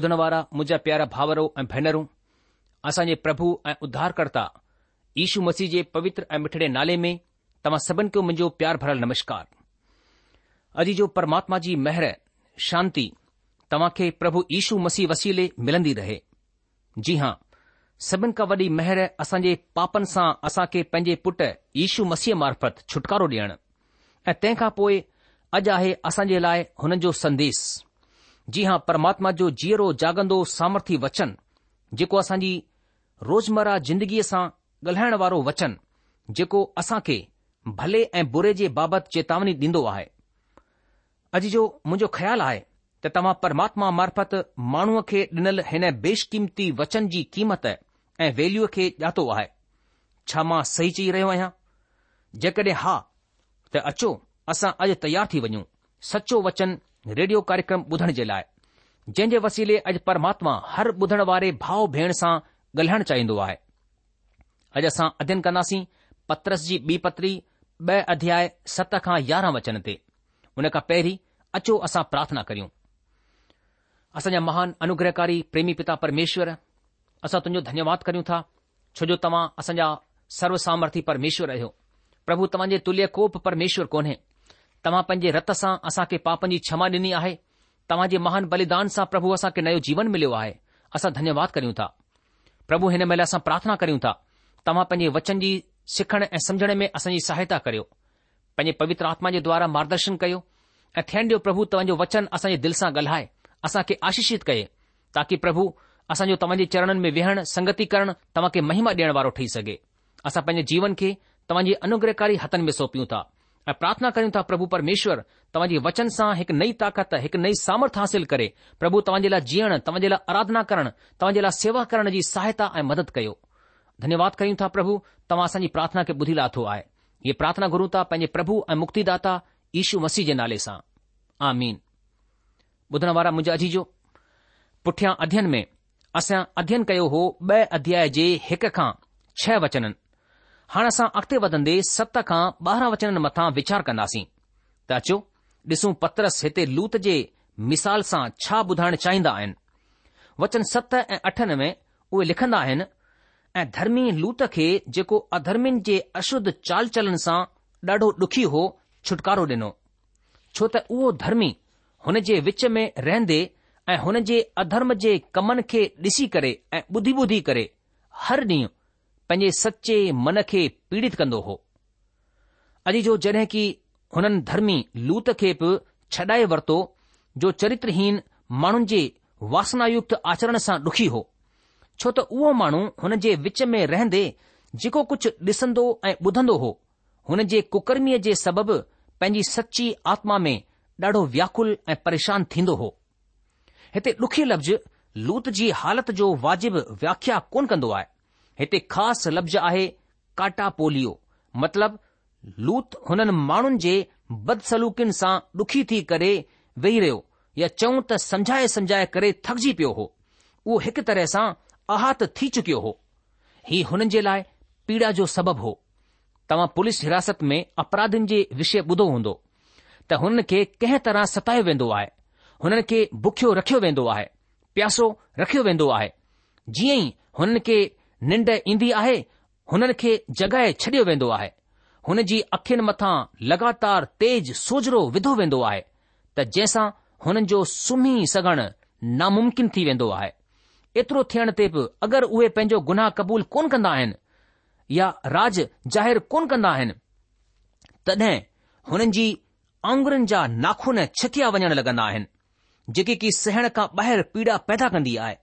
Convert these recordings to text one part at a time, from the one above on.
ॿुधण वारा मुंहिंजा प्यारा भाउरो ऐं भेनरूं असां जे प्रभु ऐं उद्धारकर्ता यीशू मसीह जे पवित्र ऐं मिठड़े नाले में तव्हां सभिनि खे मुंहिंजो प्यार भरियल नमस्कार अॼु जो परमात्मा जी महर शांती तव्हां खे प्रभु यशू मसीह वसीले मिलंदी रहे जी हां सभिनि खां वॾी महर असांजे पापनि सां असां खे पंहिंजे पुट यीशू मसीह मार्फत छुटकारो ॾियणु ऐं तंहिंखां पोइ अॼु आहे असांजे लाइ हुननि जो संदेश जी हां परमात्मा जो जीअरो जागंदो सामर्थी वचन जेको असांजी रोज़मर्रा जिंदगीअ सां ॻाल्हाइण वारो वचन जेको असां खे भले ऐं बुरे जे बाबति चेतावनी ॾींदो आहे अॼु जो मुंहिंजो ख़्यालु आहे त तव्हां परमात्मा मार्फत माण्हूअ खे ॾिनल हिन बेशकीमती वचन जी क़ीमत ऐं वैल्यूअ खे ॼातो आहे छा मां सही चई रहियो आहियां जेकॾहिं हा त अचो असां अॼु तयार थी वञूं सचो वचन रेडियो कार्यक्रम ॿुधण जे लाइ जंहिं जे वसीले अॼु परमात्मा हर ॿुधण वारे भाउ भेण सां ॻाल्हाइण चाहींदो आहे अॼु असां अध्यन कंदासीं पत्रस जी बी पत्री ब अध्याय सत खां यारहं वचन ते हुन खां पहिरीं अचो असां प्रार्थना करियूं असांजा महान अनुग्रहकारी प्रेमी पिता परमेश्वर असां तुंहिंजो धन्यवाद करियूं था छो जो तव्हां असांजा सर्व सामर्थी परमेश्वर आहियो प्रभु तव्हां जे तुल्य कोप परमेश्वर कोन्हे तव्हां पंहिंजे रत सां असां खे पापनि जी क्षमा ॾिनी आहे तव्हांजे महान बलिदान सां प्रभु असां खे नयो जीवन मिलियो आहे असां धन्यवाद करियूं था प्रभु हिन महिल असां प्रार्थना करियूं था तव्हां पंहिंजे वचन जी सिखण ऐं समुझण में असांजी सहायता करियो पंहिंजे पवित्र आत्मा जे द्वारा मार्गदर्शन करियो ऐं थियण ॾियो प्रभु तव्हांजो वचन असांजे दिलि सां ॻाल्हाए असांखे आशीषित करे ताकी प्रभु असांजो तव्हांजे चरणनि में विहणु संगती करणु तव्हां खे महिमा ॾियण वारो ठही सघे असां पंहिंजे जीवन खे तव्हांजे अनुग्रहकारी हथनि में सौंपियूं था પ્રાર્થના કરું છું તા પ્રભુ પરમેશ્વર તમજી વચન સા એક નઈ તાકાત એક નઈ સામર્થ حاصل કરે પ્રભુ તમજીલા જીણ તમજીલા આરાધના કરણ તમજીલા સેવા કરણ جي સહાયતા ۽ مدد કયો ਧન્યવાદ કરું છું તા પ્રભુ તમાસં جي પ્રાર્થના کي بُڌي لاٿو આય يي પ્રાર્થના ગુરુ તા پنه પ્રભુ ۽ મુક્તિ દাতা ઈશુ مسیح جي نالے سان آمين بُڌن وارا منج اجي جو پٹھيا અધ્યયન ۾ اسا અધ્યયન કયો હો બે અધ્યાય جي هڪ کان 6 वचनن हाणे असां अॻिते वधंदे सत खां ॿारहं वचन मथां वीचार कंदासीं त अचो ॾिसूं पत्रस हिते लूत जे मिसाल सां छा ॿुधाइण चाहींदा आहिनि वचन सत ऐं अठनि में उहे लिखंदा आहिनि ऐं धर्मी लूत खे जेको अधर्मिन जे अशुद्ध चाल चलन सां ॾाढो ॾुखी हो छुटकारो ॾिनो छो त उहो धर्मी हुन जे विच में रहंदे ऐं हुन जे अधर्म जे कमनि खे ॾिसी करे ऐं ॿुधी ॿुधी करे हर ॾींहुं पंहिंजे सचे मन खे पीड़ित कंदो हो अॼु जो जॾहिं की हुननि धर्मी लूत खे बि छडाए वर्तो जो चरित्रहीन माण्हुनि जे वासनायुक्त आचरण सां ॾुखी हो छो त उहो माण्हू हुन जे विच में रहंदे जेको कुझ डि॒संदो ऐं ॿुधंदो हो हुन जे कुकर्मीअ जे सबबि पंहिंजी सची आत्मा में ॾाढो व्याकुल ऐं परेशान थींदो हो हिते डुखी लफ़्ज़ लूत जी हालति जो वाजिबु व्याख्या कोन कंदो आहे हिते ख़ासि लफ़्ज़ आहे काटा पोलियो मतिलब लूति हुननि माण्हुनि जे बदसलूकिन सां ॾुखी थी करे वेही रहियो या चऊं त समझाए समझाए करे थकिजी पियो हो उहो हिकु तरह सां आहात थी चुकियो हो ही हुननि जे लाइ पीड़ा जो सबबु हो तव्हां पुलिस हिरासत में अपराधनि जे विषय ॿुधो हूंदो त हुन खे कंहिं तरह सतायो वेंदो आहे हुननि खे बुखियो रखियो वेंदो आहे प्यासो रखियो वेंदो आहे जीअं ई हुननि खे निंड ईंदी आहे हुननि खे जॻहि छडि॒यो वेंदो आहे हुन जी अखियुनि मथां लगातार तेज़ सोजरो विधो वेंदो आहे त जंहिंसां हुननि जो सुम्ही सघणु नामुमकिन थी वेंदो आहे एतिरो थियण ते बि अगरि उहे पंहिंजो गुनाह क़बूल कोन कंदा आहिनि या राज ज़ाहिर कोन कंदा आहिनि तॾहिं हुननि जी आंगुरनि जा नाखून छिकिया वञण लॻंदा आहिनि जेकी की सहण खां ॿाहिरि पीड़ा पैदा कंदी आहे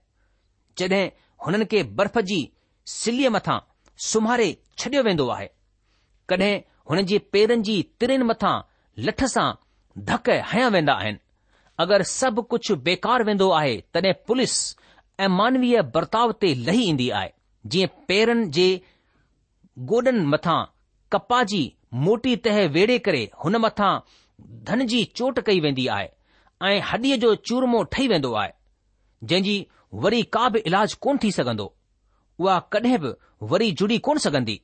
जॾहिं हुननि खे बर्फ़ जी सिलीअ मथां सुम्हारे छडि॒यो वेंदो आहे कड॒हिं हुन जे पेरनि जी तिरिन मथां लठ सां धक हया वेंदा आहिनि अगरि सभु कुझु बेकार वेंदो आहे तॾहिं पुलिस ऐं मानवीय बर्ताव ते लही ईंदी आहे जीअं पेरनि जे गोॾनि मथां कपा जी मोटी तह वेड़े करे हुन मथां धन जी चोट कई वेंदी आहे ऐं हॾीअ जो चूरमो ठही वेंदो आहे जंहिंजी वरी का बि इलाज कोन थी सघंदो उहा कॾहिं बि वरी जुड़ी कोन सघंदी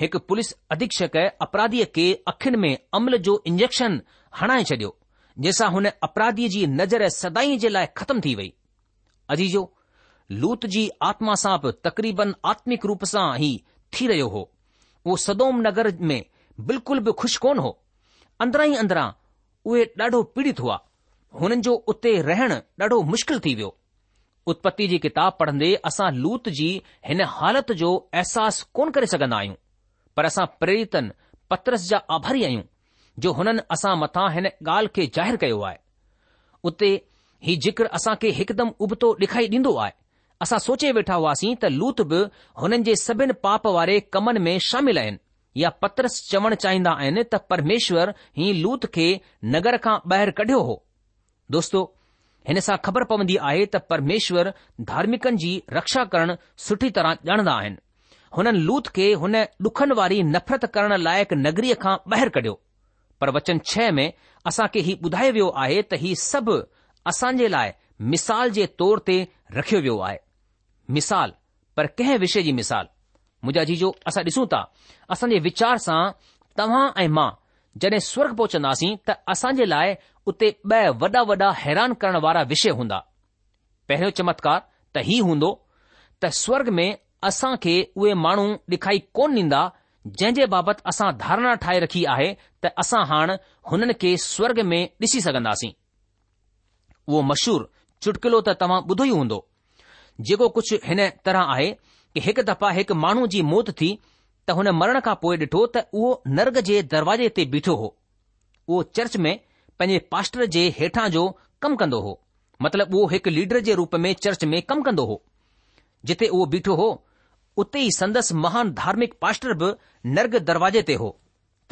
हिकु पुलिस अधीक्षक अपराधीअ खे अखियुनि में अमल जो इंजैक्शन हणाए छडि॒यो जंहिंसां हुन अपराधीअ जी नज़र सदाई जे लाइ ख़तम थी वई अजीजो लूत जी आत्मा सां बि तक़रीबन आत्मिक रूप सां ई थी रहियो हो उहो सदोम नगर में बिल्कुल बि ख़ुशि कोन हो अंदरां ई अंदरां उहे ॾाढो पीड़ित हुआ हुननि जो उते रहण ॾाढो मुश्किल थी वियो उतपति जी किताब पढ़ंदे असां लूत जी हिन हालत जो अहसास कोन करे सघंदा आहियूं पर असां प्रेरितन पत्रस जा आभारी आहियूं जो हुननि असां मथां हिन ॻाल्हि खे जाहिरु कयो आहे उते ही ज़िक्र असां खे हिकदमि उबतो डे॒खाई ॾींदो आहे असां सोचे वेठा हुआसीं त लूत बि हुननि जे सभिनी पाप वारे कमन में शामिल आहिनि या पत्रस चवण चाहिंदा आहिनि त परमेश्वर ही लूत खे नगर खां ॿाहिरि कढियो हो दोस्तो हिन सां ख़बर पवंदी आहे त परमेश्वर धार्मिकनि जी रक्षा करणु सुठी तरह ॼाणंदा आहिनि हुननि लूथ खे हुन ॾुखनि वारी नफ़रत करण लाइक़ु नगरीअ खां ॿाहिरि कढियो पर वचन छह में असां खे हीउ ॿुधायो वियो आहे त हीउ सभु असां जे लाइ मिसाल जे तौर ते रखियो वियो आहे मिसाल पर कंहिं विषय जी मिसाल मुंहिंजा जीजो असां ॾिसूं था असांजे वीचार सां तव्हां ऐं मां जॾहिं स्वर्ग पहुचंदासीं त असां जे लाइ उते ॿ वॾा वॾा हैरान करण वारा विषय हूंदा पहिरियों चमत्कार त ही हूंदो त स्वर्ग में असां खे उहे माण्हू डिखाई कोन ॾींदा जंहिं जे बाबति असां धारणा ठाहे रखी आहे त असां हाणे हुननि खे स्वर्ग में ॾिसी सघंदासीं उहो मशहूर चुटकिलो त तव्हां ॿुधो ई हूंदो जेको कुझु हिन तरह आहे कि हिकु दफ़ा हिकु माण्हू जी मौत थी त हुन मरण खां पोइ ॾिठो त उहो नर्ग जे दरवाज़े ते बीठो हो उहो चर्च में पंहिंजे पास्टर जे हेठां जो कमु कंदो हो मतिलब उहो हिकु लीडर जे रूप में चर्च में कमु कंदो हो जिथे उहो बीठो हो उते ई संदसि महान धार्मिक पास्टर बि नर्ग दरवाजे ते हो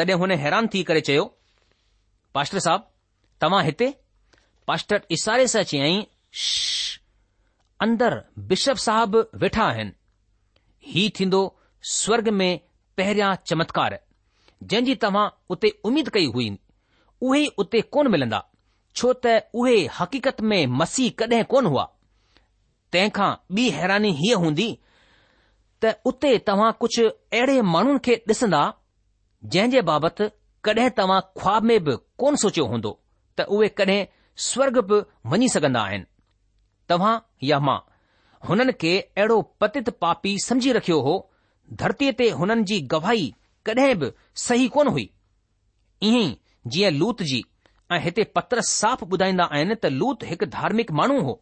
तॾहिं हुन हैरान थी करे चयो पास्टर साहब तव्हां हिते पास्टर इशारे सां चयई अंदर बिशप साहब वेठा आहिनि हीउ थींदो स्वर्ग में पहिरियां चमत्कार जंहिं जी तव्हां उते उमीद कई हुई उहे उते कोन मिलंदा छो त उहे हकीकत में मसीह कॾहिं कोन हुआ तंहिंखां ॿी हैरानी हीअ हूंदी त उते तव्हां कुझु अहिड़े माण्हुनि खे ॾिसंदा जंहिं जे बाबति कॾहिं तव्हां ख़्वाब में बि कोन सोचियो हूंदो त उहे कॾहिं स्वर्ग बि वञी सघंदा आहिनि तव्हां या मां हुननि खे अहिड़ो पतित पापी समझी रखियो हो धरतीअ ते हुननि जी गवाही कॾहिं बि सही कोन हुई ईअं जीअं लूत जी ऐं हिते पत्र साफ़ ॿुधाईंदा आहिनि त लूत हिकु धार्मिक माण्हू हो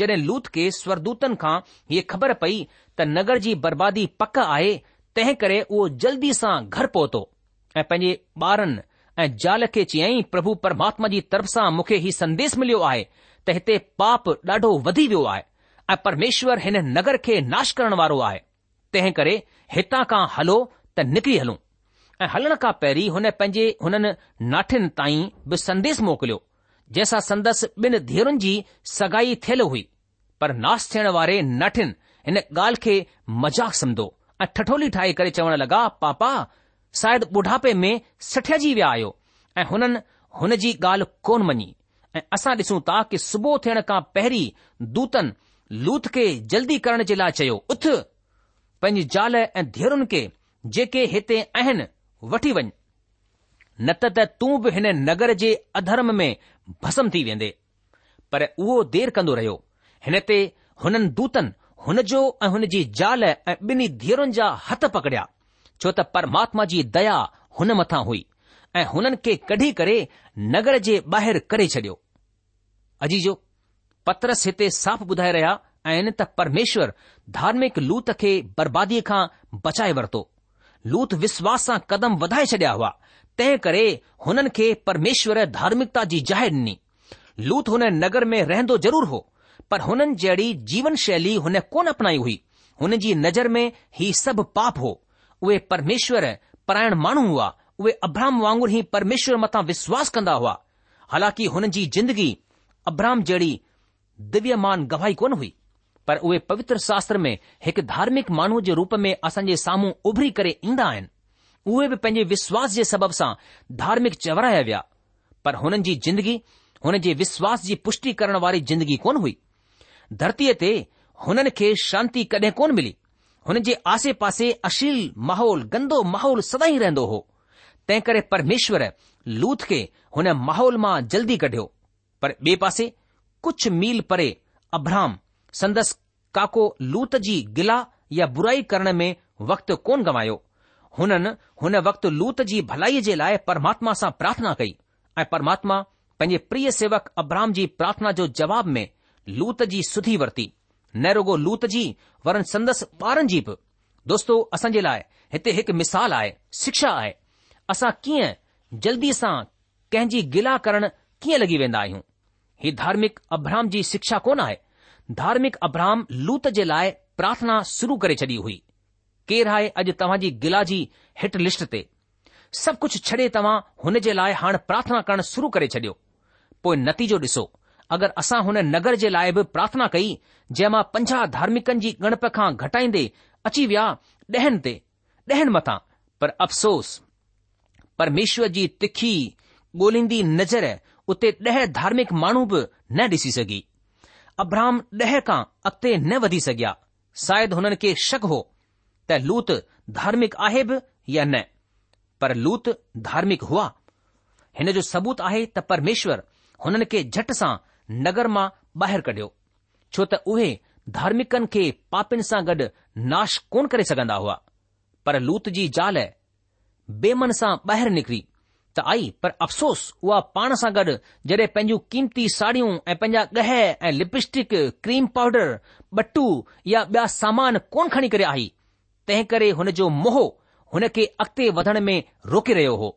जॾहिं लूत खे स्वरदूतन खां हीअ ख़बर पई त नगर जी बर्बादी पक आहे तंहिं करे उहो जल्दी सां घर पहुतो ऐं पंहिंजे ॿारनि ऐं ज़ाल खे चयई प्रभु परमात्मा जी तरफ़ सां मूंखे हीउ संदेश मिलियो आहे त हिते पाप ॾाढो वधी वियो आहे ऐं परमेश्वर हिन नगर खे नाश करण वारो आहे तंहिं करे हितां खां हलो त निकिरी हलूं ऐं हलण खां पहिरीं हुन पंहिंजे हुननि नाठियुनि ताईं बि संदेस मोकिलियो जंहिंसां संदसि ॿिन धीअरुनि जी सगाई थियल हुई पर नास थियण वारे नाठियुनि हिन ॻाल्हि खे मज़ाक़ सम्झो ऐं ठठोली ठाहे करे चवण लॻा पापा शायदि बुढापे में सठिजी विया आहियो ऐं हुननि हुन जी ॻाल्हि कोन मञी ऐं असां ॾिसूं था कि सुबुह थियण खां पहिरीं दूतनि लूत खे जल्दी करण जे लाइ चयो उथ पंहिंजी ज़ाल ऐं धीअरुनि खे जेके हिते आहिनि वठी वञ न त त तूं बि हिन नगर जे अधर्म में भस्म थी वेंदे पर उहो देर कंदो रहियो हिन ते हुननि दूतनि हुन जो ऐं हुन जी ज़ाल ऐं ॿिन्ही धीअरुनि जा हथ पकड़िया छो त परमात्मा जी दया हुन मथां हुई ऐं हुननि खे कढी करे नगर जे ॿाहिरि करे छडि॒यो अजी जो पत्रस हिते साफ़ ॿुधाए रहिया ऐ न त परमेश्वर धार्मिक लूत खे बर्बादीअ खां बचाए वरितो लूत विश्वास सां कदम वधाए छॾिया हुआ तंहिं करे हुननि खे परमेश्वर धार्मिकता जी जाहि ॾिनी लूत हुन नगर में रहंदो जरूर हो पर हुननि जहिड़ी जीवन शैली हुन कोन अपनाई हुई हुन जी नज़र में ही सभु पाप हो उहे परमेश्वर परायण माण्हू हुआ उहे अब्रहाम वांगुरु ई परमेश्वर मथां विश्वास कंदा हुआ हालांकि हुननि जी जिंदगी अब्रह्म जहिड़ी दिव्यमान गवाही कोन हुई पर उहे पवित्र शास्त्र में हिकु धार्मिक माण्हू जे रूप में असांजे साम्हूं उभरी करे ईंदा आहिनि उहे बि पंहिंजे विश्वास जे सबब सां धार्मिक चवराया विया पर हुननि जी जिंदगी हुन जे विश्वास जी पुष्टि करण वारी जिंदगी कोन हुई धरतीअ ते हुननि खे शांती कडहिं कोन मिली हुन जे आसे पासे अशील माहौल गंदो माहौल सदा ई रहंदो हो तंहिं करे परमेश्वर लूथ खे हुन माहौल मां जल्दी कढियो पर ॿिए पासे कुझु मील परे अब्रह्म संदसि काको लूत जी गिला या बुराई करण में वक्तु कोन गवायो हुननि हुन वक़्ति लूत जी भलाई जे लाइ परमात्मा सां प्रार्थना कई ऐं परमात्मा पंहिंजे प्रिय सेवक अब्राम जी प्रार्थना जो जवाब में लूत जी सुधी वरिती नेहरोगो लूत जी वरन संदसि ॿारनि जी बि दोस्तो असांजे लाइ हिते हिकु मिसाल आहे शिक्षा आहे असां कीअं जल्दी सां कंहिंजी गिला करणु कीअं लॻी वेंदा आहियूं ही धार्मिक अब्राम जी शिक्षा कोन आहे धार्मिक अब्राहम लूत जे लाइ प्रार्थना शुरू करे छॾी हुई केरु आहे अॼु तव्हां जी गिला जी हिट लिस्ट ते सभु कुझु छॾे तव्हां हुन जे लाइ हाणे प्रार्थना करणु शुरू करे छॾियो पोइ नतीजो ॾिसो अगरि असां हुन नगर जे लाइ बि प्रार्थना कई जंहिं मां पंजाह धार्मिकनि जी गणप खां घटाईंदे अची विया ॾहनि ते ॾहनि मथां पर अफ़सोस परमेश्वर जी तिखी ॻोल्हींदी नज़र उते ॾह धार्मिक माण्हू बि न ॾिसी सघी अब्रहम ॾह खां अॻिते न वधी सघिया शायदि हुननि खे शक हो त लूत धार्मिक आहे बि या न पर लूत धार्मिक हुआ हिन जो सबूत आहे त परमेश्वर हुननि खे झटि सां नगर मां ॿाहिरि कढियो छो त उहे धार्मिकनि खे पापनि सां गॾु नाश कोन करे सघंदा हुआ पर लूत जी ज़ाल बेमन सां ॿाहिरि निकरी त आई पर अफ़सोस उहा पाण सां गॾु जॾहिं पंहिंजूं कीमती साड़ियूं ऐं पंहिंजा गह ऐं लिपस्टिक क्रीम पाउडर बटू या ॿिया सामान कोन खणी करे आई तंहिं करे हुन जो मोह हुन खे अॻिते वधण में रोके रहियो हो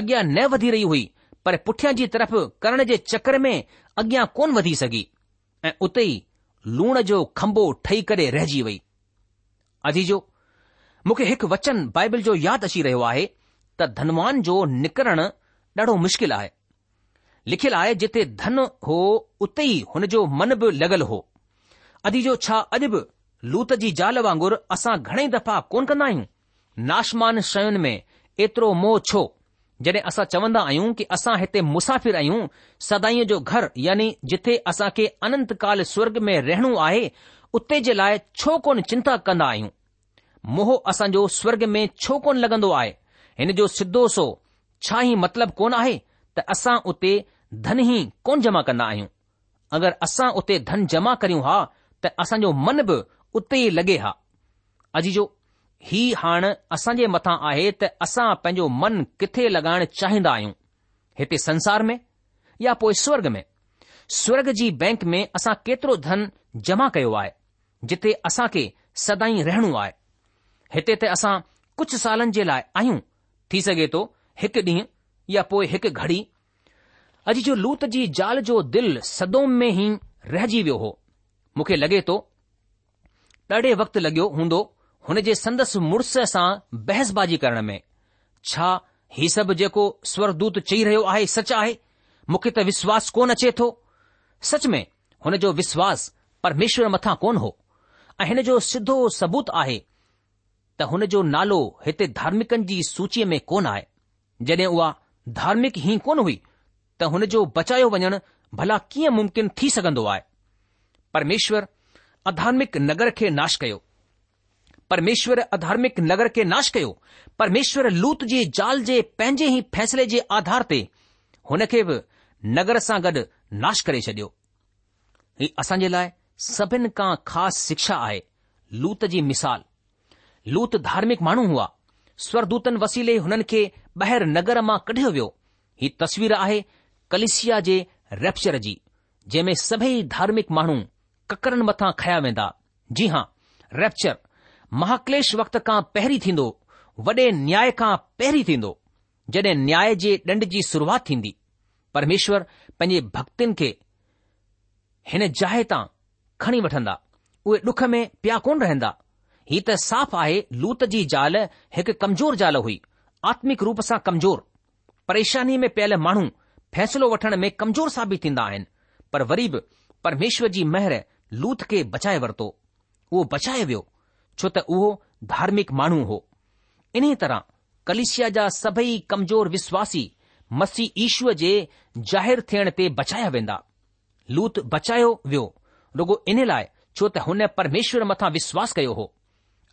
अॻियां न वधी रही हुई पर पुठियां जी तरफ़ करण जे चक्र में अॻियां कोन वधी सघी ऐं उते ई लूण जो खंबो ठही करे रहिजी वई अजीजो मूंखे हिकु वचन बाइबिल जो यादि अची रहियो आहे त धनवान जो निकरणु ॾाढो मुश्किल आहे लिखियलु आहे जिते धन हो उते ई हुन जो मन बि लॻल हो अॼु जो छा अॼु बि लूत जी ज़ाल वांगुर असां घणेई दफ़ा कोन कंदा आहियूं नाशमान शयुनि में एतिरो मोह छो जॾहिं असां चवंदा आहियूं कि असां हिते मुसाफ़िर आहियूं सदाई जो घर यानी जिथे असां खे अनंत काल स्वर्ग में रहणो आहे उते जे लाइ छो कोन चिंता कंदा आहियूं मोह असांजो स्वर्ग में छो कोन लॻंदो आहे हिन जो सिधो सो छा ई मतिलबु कोन आहे त असां उते धन ई कोन जमा कंदा आहियूं अगरि असां उते धन जमा करियूं हा त असांजो मन बि उते ई लॻे हा अॼ जो ही हाणे असां जे मथा आहे त असां पंहिंजो मन किथे लॻाइण चाहींदा आहियूं हिते संसार में या पोइ स्वर्ग में स्वर्ग जी बैंक में असां केतिरो धन जमा कयो आहे जिथे असां खे सदाई रहणो आहे हिते त असां कुझु सालनि जे लाइ आहियूं थी सघे थो हिकु ॾींहुं या पोइ हिकु घड़ी अॼु जो लूत जी ज़ाल जो दिल सदोम में ई रहिजी वियो हो मूंखे लॻे थो ॾाढे वक़्तु लॻियो हूंदो हुन जे संदसि मुड़ुस सां बहसबाजी करण में छा ही सभु जेको स्वरदूत चई रहियो आहे सच आहे मूंखे त विश्वास कोन अचे थो सच में हुन जो विश्वास परमेश्वर मथां कोन हो ऐं हिन जो सिधो सबूत आहे त हुन जो नालो हिते धार्मिकनि जी सूचीअ में कोन आहे जॾहिं उहा धार्मिक ई कोन हुई त हुन जो बचायो वञणु भला कीअं मुमकिन थी सघंदो आहे परमेश्वरु अधार्मिक नगर खे नाश कयो परमेश्वर अधार्मिक नगर खे नाश कयो परमेश्वर लूत जी ज़ाल जे पंहिंजे ई फ़ैसिले जे आधार ते हुन खे बि नगर सां गॾु नाश करे छडि॒यो ही असांजे लाइ सभिनि खां ख़ासि शिक्षा आहे लूत जी लूत धार्मिक माण्हू हुआ स्वरदूतन वसीले हुननि खे ॿाहिरि नगर मां कढियो वियो ही तस्वीर आहे कलिसिया जे रेप्चर जी जंहिं में सभेई धार्मिक माण्हू ककरनि मथां खया वेंदा जी हा रेप्चर महाक्लेश वक्त खां पहिरीं थींदो वॾे न्याय खां पहिरीं थींदो जॾहिं न्याय जे ॾंड जी शुरूआत थींदी परमेश्वर पंहिंजे भक्तनि खे हिन जाइ तां खणी वठंदा उहे डुख में पिया कोन रहंदा ही त साफ़ आहे लूत जी ज़ाल हिकु कमज़ोर ज़ाल हुई आत्मिक रूप सां कमज़ोर परेशानी में पियल माण्हू फ़ैसिलो वठण में कमज़ोर साबित थींदा आहिनि पर वरी बि परमेश्वर जी महर लूत खे बचाए वरितो उहो बचाए वियो छो त उहो धार्मिक माण्हू हो इन्हीअ तरह कलिशिया जा सभई कमज़ोर विश्वासी मसी ईश्वर जे ज़ाहिर थियण ते बचाया वेंदा लूत बचायो वियो रुगो इन लाइ छो त हुन परमेश्वर मथां विश्वास कयो हो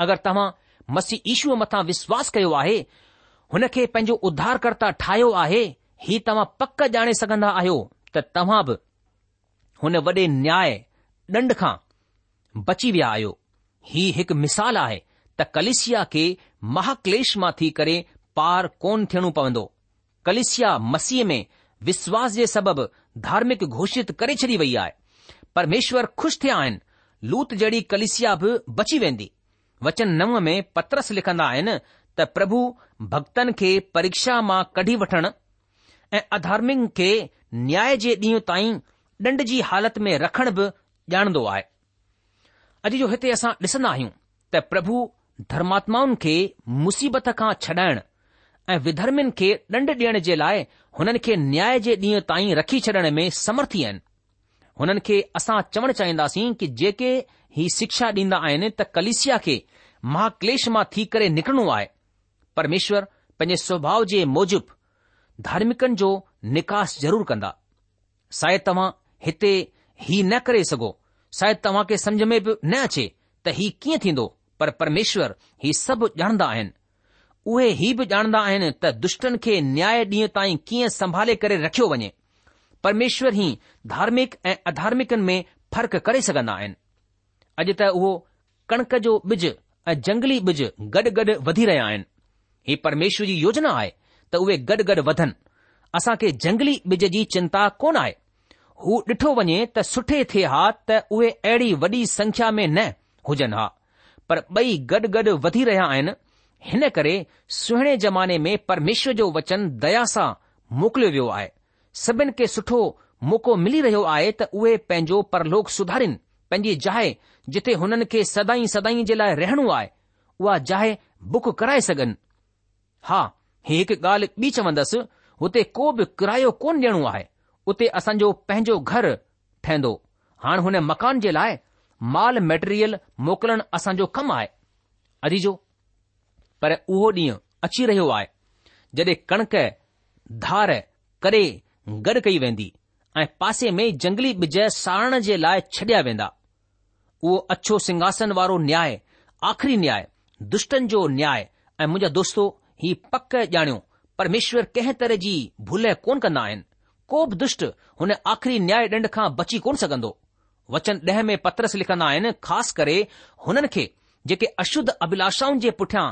अगरि तव्हां मसी ईश्व मथां विश्वास कयो आहे हुन खे पंहिंजो उधारकर्ता ठाहियो आहे ही तव्हां पक ॼाणे सघंदा आहियो त तव्हां बि हुन वॾे न्याय ॾंड खां बची विया आहियो ही हिकु मिसाल आहे त कलिसिया खे महाक्लेश मां थी करे पार कोन थियणो पवंदो कलिसिया मसीह में विश्वास जे सबबि धार्मिक घोषित करे छॾी वई आहे परमेश्वर खु़शि थिया आहिनि लूत जहिड़ी कलिसिया बि बची वेंदी वचन नव में पत्रस लिखंदा आहिनि त प्रभु भक्तनि खे परीक्षा मां कढी वठण ऐं अधार्मिक खे न्याय जे ॾींहुं ताईं ॾंड जी हालति में रखण बि ॼाणंदो आहे अॼु जो हिते असां ॾिसंदा आहियूं त प्रभु धर्मात्माउनि खे मुसीबत खां छॾाइण ऐं विधर्मिनि खे ॾंड ॾियण जे लाइ हुननि खे न्याय जे ॾींहुं ताईं रखी छॾण में समर्थी आहिनि हुननि खे असां चवणु चाहींदासीं कि जेके ही शिक्षा ॾींदा आहिनि त कलिसिया खे महाक्लेश मां थी करे निकिरणो आहे परमेश्वर पंहिंजे स्वभाव जे मूजिब धार्मिकनि जो निकास ज़रूरु कंदा शायदि तव्हां हिते ही न करे सघो शायदि तव्हां खे समुझ में बि न अचे त ही कीअं थींदो पर परमेश्वर ही सभु ॼाणंदा आहिनि उहे ही बि ॼाणंदा आहिनि त दुष्टनि खे न्याय ॾींहं ताईं कीअं संभाले करे रखियो वञे परमेश्वर ई धार्मिक ऐं अधार्मिकनि में फ़र्क़ु करे सघंदा आहिनि अॼु त उहो कणिक जो ॿिज ऐं जंगली ॿिज गॾु गॾु वधी रहिया आहिनि हीउ परमेश्वर जी योजना आहे त उहे गॾु गॾु वधनि असां खे जंगली ॿिज जी चिंता कोन आहे हू ॾिठो वञे त सुठे थे हा त उहे अहिड़ी वॾी संख्या में न हुजनि हा पर ॿई गॾ गॾु वधी रहिया आहिनि हिन करे सुहिणे ज़माने में परमेश्वर जो वचन दया सां मोकिलियो वियो आहे सभिनी खे सुठो मौक़ो मिली रहियो आहे त उहे पंहिंजो परलोक सुधारी पंहिंजी जाइ जिथे हुननि खे सदाई सदाई जे लाइ रहणो आहे उहा जाइ बुक कराए सघनि हा ही हिकु ॻाल्हि ॿी चवंदसि हुते को बि किरायो कोन ॾियणो आहे उते असांजो पंहिंजो घर ठहंदो हाणे हुन मकान जे लाइ माल मेटेरियल मोकिलणु असांजो कमु आहे अजीजो पर उहो ॾींहुं अची रहियो आहे जॾहिं कणिक धार करे गॾु कई वेंदी ऐं पासे में जंगली बिज साड़ण जे लाइ छॾिया वेंदा उहो अछो सिंघासन वारो न्याय आख़िरी न्याय दुष्टनि जो न्याय ऐं मुंहिंजा दोस्तो ही पक ॼाणियो परमेश्वर कंहिं तरह जी भुल कोन कंदा आहिनि को बि दुष्ट हुन आख़िरी न्याय ॾंड खां बची कोन सघंदो वचन ॾह में पत्रस लिखंदा आहिनि ख़ासि करे हुननि खे जेके अशुद्ध अभिलाषाउनि जे पुठियां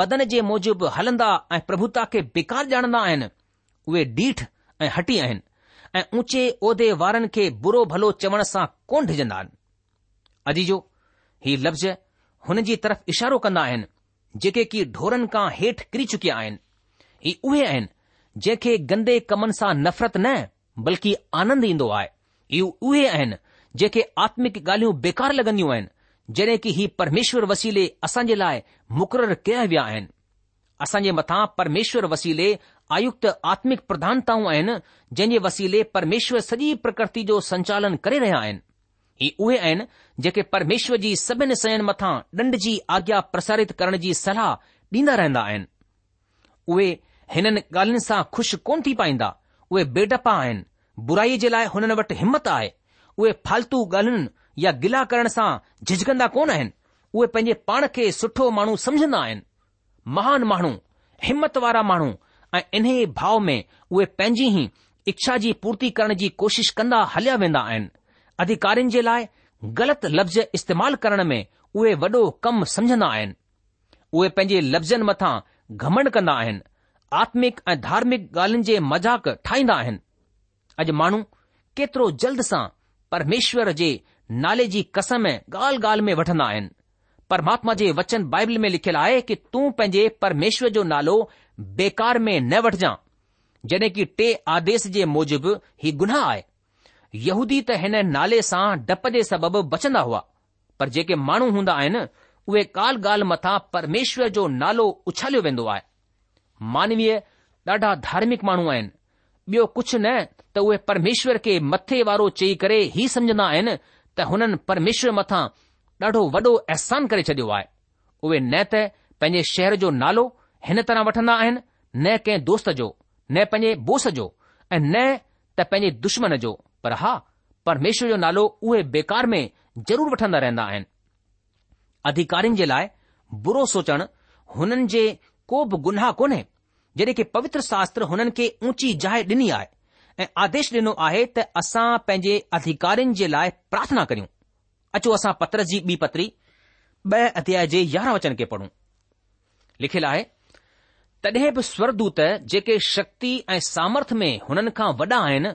बदन जे मूजिब हलंदा ऐं प्रभुता खे बेकार ॼाणंदा आहिनि उहे डीठ ऐं हटी आहिनि ऐं ऊचे उहिदे वारनि खे बुरो भलो चवण सां कोन डिजंदा आहिनि अजीजो ही लफ़्ज़ हुन जी तरफ़ इशारो कंदा आहिनि जेके कीढोरनि खां हेठि किरी चुकिया आहिनि हीउ उहे आहिनि जंहिंखे गंदे कमनि सां नफ़रत न बल्कि आनंद ईंदो आहे इहे उहे आहिनि जेके आत्मिक ॻाल्हियूं बेकार लॻंदियूं आहिनि जॾहिं की ही परमेश्वर वसीले असां जे लाइ मुक़ररु कया विया आहिनि असां जे मथां परमेश्वर वसीले आयुक्त आत्मिक प्रधानताऊं आहिनि जंहिं जे वसीले परमेश्वर सॼी प्रकृति जो संचालन करे रहिया आहिनि ही उहे आहिनि जेके परमेश्वर जी सभिनि सयन मथां ॾंढ जी आज्ञा प्रसारित करण जी सलाह ॾींदा रहंदा आहिनि उहे हिननि ॻाल्हियुनि सां खु़शि कोन थी पाईंदा उहे बेडपा आहिनि बुराई जे लाइ हुननि वटि हिमत आहे उहे फालतू ॻाल्हियुनि या गिला करण सां झिझकंदा कोन आहिनि उहे पंहिंजे पाण खे सुठो माण्हू समझंदा आहिनि महान माण्हू हिमत वारा माण्हू ऐं इन्हे भाव में उहे पंहिंजी ई इच्छा जी पूर्ति करण जी कोशिश कंदा हलिया वेंदा आहिनि अधिकारियुनि जे लाइ ग़लति लफ़्ज़ इस्तेमालु करण में उहे वॾो कमु समझंदा आहिनि उहे पंहिंजे लफ़्ज़नि मथां घमंड कंदा आहिनि आत्मिक ऐं धार्मिक ॻाल्हियुनि जे मज़ाक़ ठाहींदा आहिनि अॼु माण्हू केतिरो जल्द सां परमेश्वर जे नाले जी कसम ॻाल्हि ॻाल्हि में वठंदा आहिनि परमात्मा जे वचन बाइबल में लिखियलु आहे कि तूं पंहिंजे परमेश्वर जो नालो बेकार में न वठजां जॾहिं कि टे आदेश जे मूजिबि ही गुनाह आहे यहूदी त हिन नाले सां डप जे सबबि बचंदा हुआ पर जेके माण्हू हूंदा आहिनि उहे काल ॻाल्हि मथां परमेश्वर जो नालो उछालियो वेंदो आहे मानवीय ॾाढा धार्मिक माण्हू आहिनि ॿियो कुझु न त उहे परमेश्वर खे मथे वारो चई करे ई समझंदा आहिनि त हुननि परमेश्वर मथां ॾाढो वॾो अहसान करे छडि॒यो आहे उहे न त पंहिंजे शहर जो नालो हिन तरह वठंदा आहिनि न कंहिं दोस्त जो न पंहिंजे बोस जो ऐं न त पंहिंजे दुश्मन जो पर हा परमेश्वर जो नालो उहे बेकार में ज़रूरु वठंदा रहंदा आहिनि अधिकारियुनि जे लाइ बुरो सोचणु हुननि जे को बि गुनाह कोन्हे जॾहिं की पवित्र शास्त्र हुननि खे ऊची जाइ ॾिनी आहे ऐं आदेश ॾिनो आहे त असां पंहिंजे अधिकारियुनि जे लाइ प्रार्थना करियूं अचो असां पत्र जी ॿी पत्री ॿ अध्याय जे यारहं वचन खे पढ़ूं लिखियलु आहे तॾहिं बि स्वरदूत जेके शक्ति ऐं सामर्थ में हुननि खां वॾा आहिनि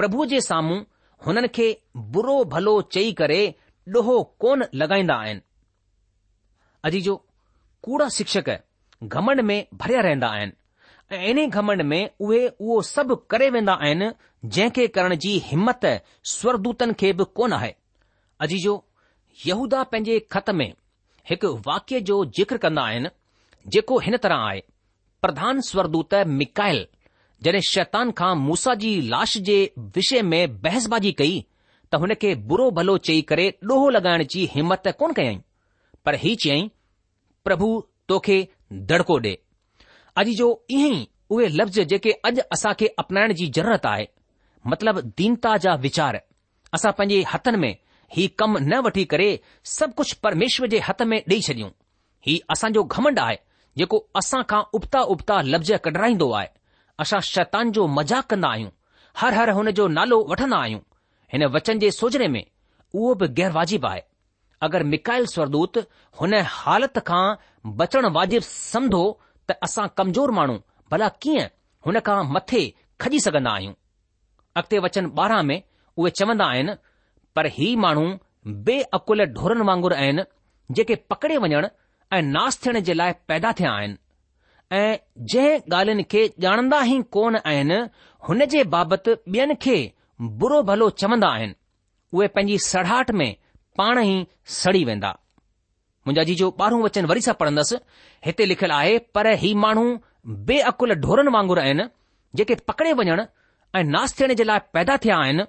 પ્રભુ જે સામું હનન કે બરો ભલો ચઈ કરે ડોહો કોન લગાઈંદા આયન અજીજો કુડા શિક્ષક ગમણ મે ભરિયા રહેંદા આયન એને ગમણ મે ઓવે વો સબ કરે વેંદા આયન જે કે કરણ જી હિંમત સ્વરદૂતન કે કોન હૈ અજીજો યહુદા પેજે ખત મે એક વાક્ય જો જિકર કરના આયન જેકો હન તરહ આયે પ્રધાન સ્વરદૂત મિકાઈલ जॾहिं शैतान खां मूसा जी लाश जे विषय में बहसबाजी कई त हुन खे बुरो भलो चई करे ॾोहो लगाइण जी हिमत कोन कयईं पर ही चयाईं प्रभु तोखे दड़को ॾे अॼु जो ईअं ई उहे लफ़्ज़ जेके अॼु असां खे अपनाइण जी ज़रूरत आहे मतिलब दीनता जा वीचार असां पंहिंजे हथनि में हीउ कमु न वठी करे सभु कुझु परमेश्वर जे हथ में ॾेई छॾियूं हीउ असांजो घमंड आहे जेको असांखां उबता उबता लफ़्ज़ कढाईंदो आहे असां शैतान जो मज़ाक़ कंदा आहियूं हर हर हुन जो नालो वठंदा आहियूं हिन वचन जे सोजरे में उहो बि गै़र वाजिबु आहे अगरि मिकाइल स्वरदूत हुन हालति खां बचण वाजिबु सम्झो त असां कमज़ोर माण्हू भला कीअं हुन खां मथे खजी सघंदा आहियूं अॻिते वचन ॿारहं में उहे चवंदा आहिनि पर ही माण्हू बे अकुल ढोरनि वांगुरु आहिनि जेके पकड़े वञण ऐं नास थियण जे लाइ पैदा थिया आहिनि ऐं जंहिं ॻाल्हियुनि खे ॼाणंदा ई कोन आहिनि हुन जे बाबति ॿियनि खे बुरो भलो चवंदा आहिनि उहे पंहिंजी सड़ाहट में पाण ई सड़ी वेंदा मुंहिंजा जी जो ॿारहों वचन वरी सां पढ़ंदसि हिते लिखियलु आहे पर ही माण्हू बेअकुल ढोरनि वांगुर आहिनि जेके पकड़े वञण ऐं नास थियण जे लाइ पैदा थिया आहिनि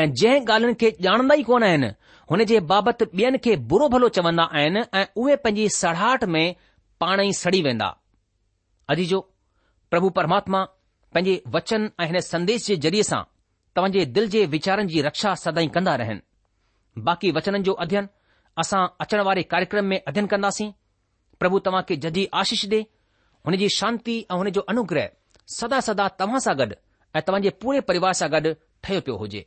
ऐं जंहिं ॻाल्हियुनि खे ॼाणंदा ई कोन आहिनि हुन जे बाबति ॿियनि खे बुरो भलो चवंदा आहिनि ऐं उहे पंहिंजी सड़ाहट में पाण ई सड़ी वेंदा अजीजो प्रभु परमात्मा पंहिंजे वचन ऐं हिन संदेश जे ज़रिए सां तव्हांजे दिल जे वीचारनि जी रक्षा सदाई कंदा रहनि बाक़ी वचननि जो अध्ययन असां अचण वारे कार्यक्रम में अध्ययन कंदासीं प्रभु तव्हां खे जदी आशीष ॾे हुन जी शांती ऐं हुन जो अनुग्रह सदा सदा तव्हां सां गॾु ऐं तव्हांजे पूरे परिवार सां गॾु ठहियो पियो हुजे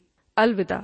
Alvida.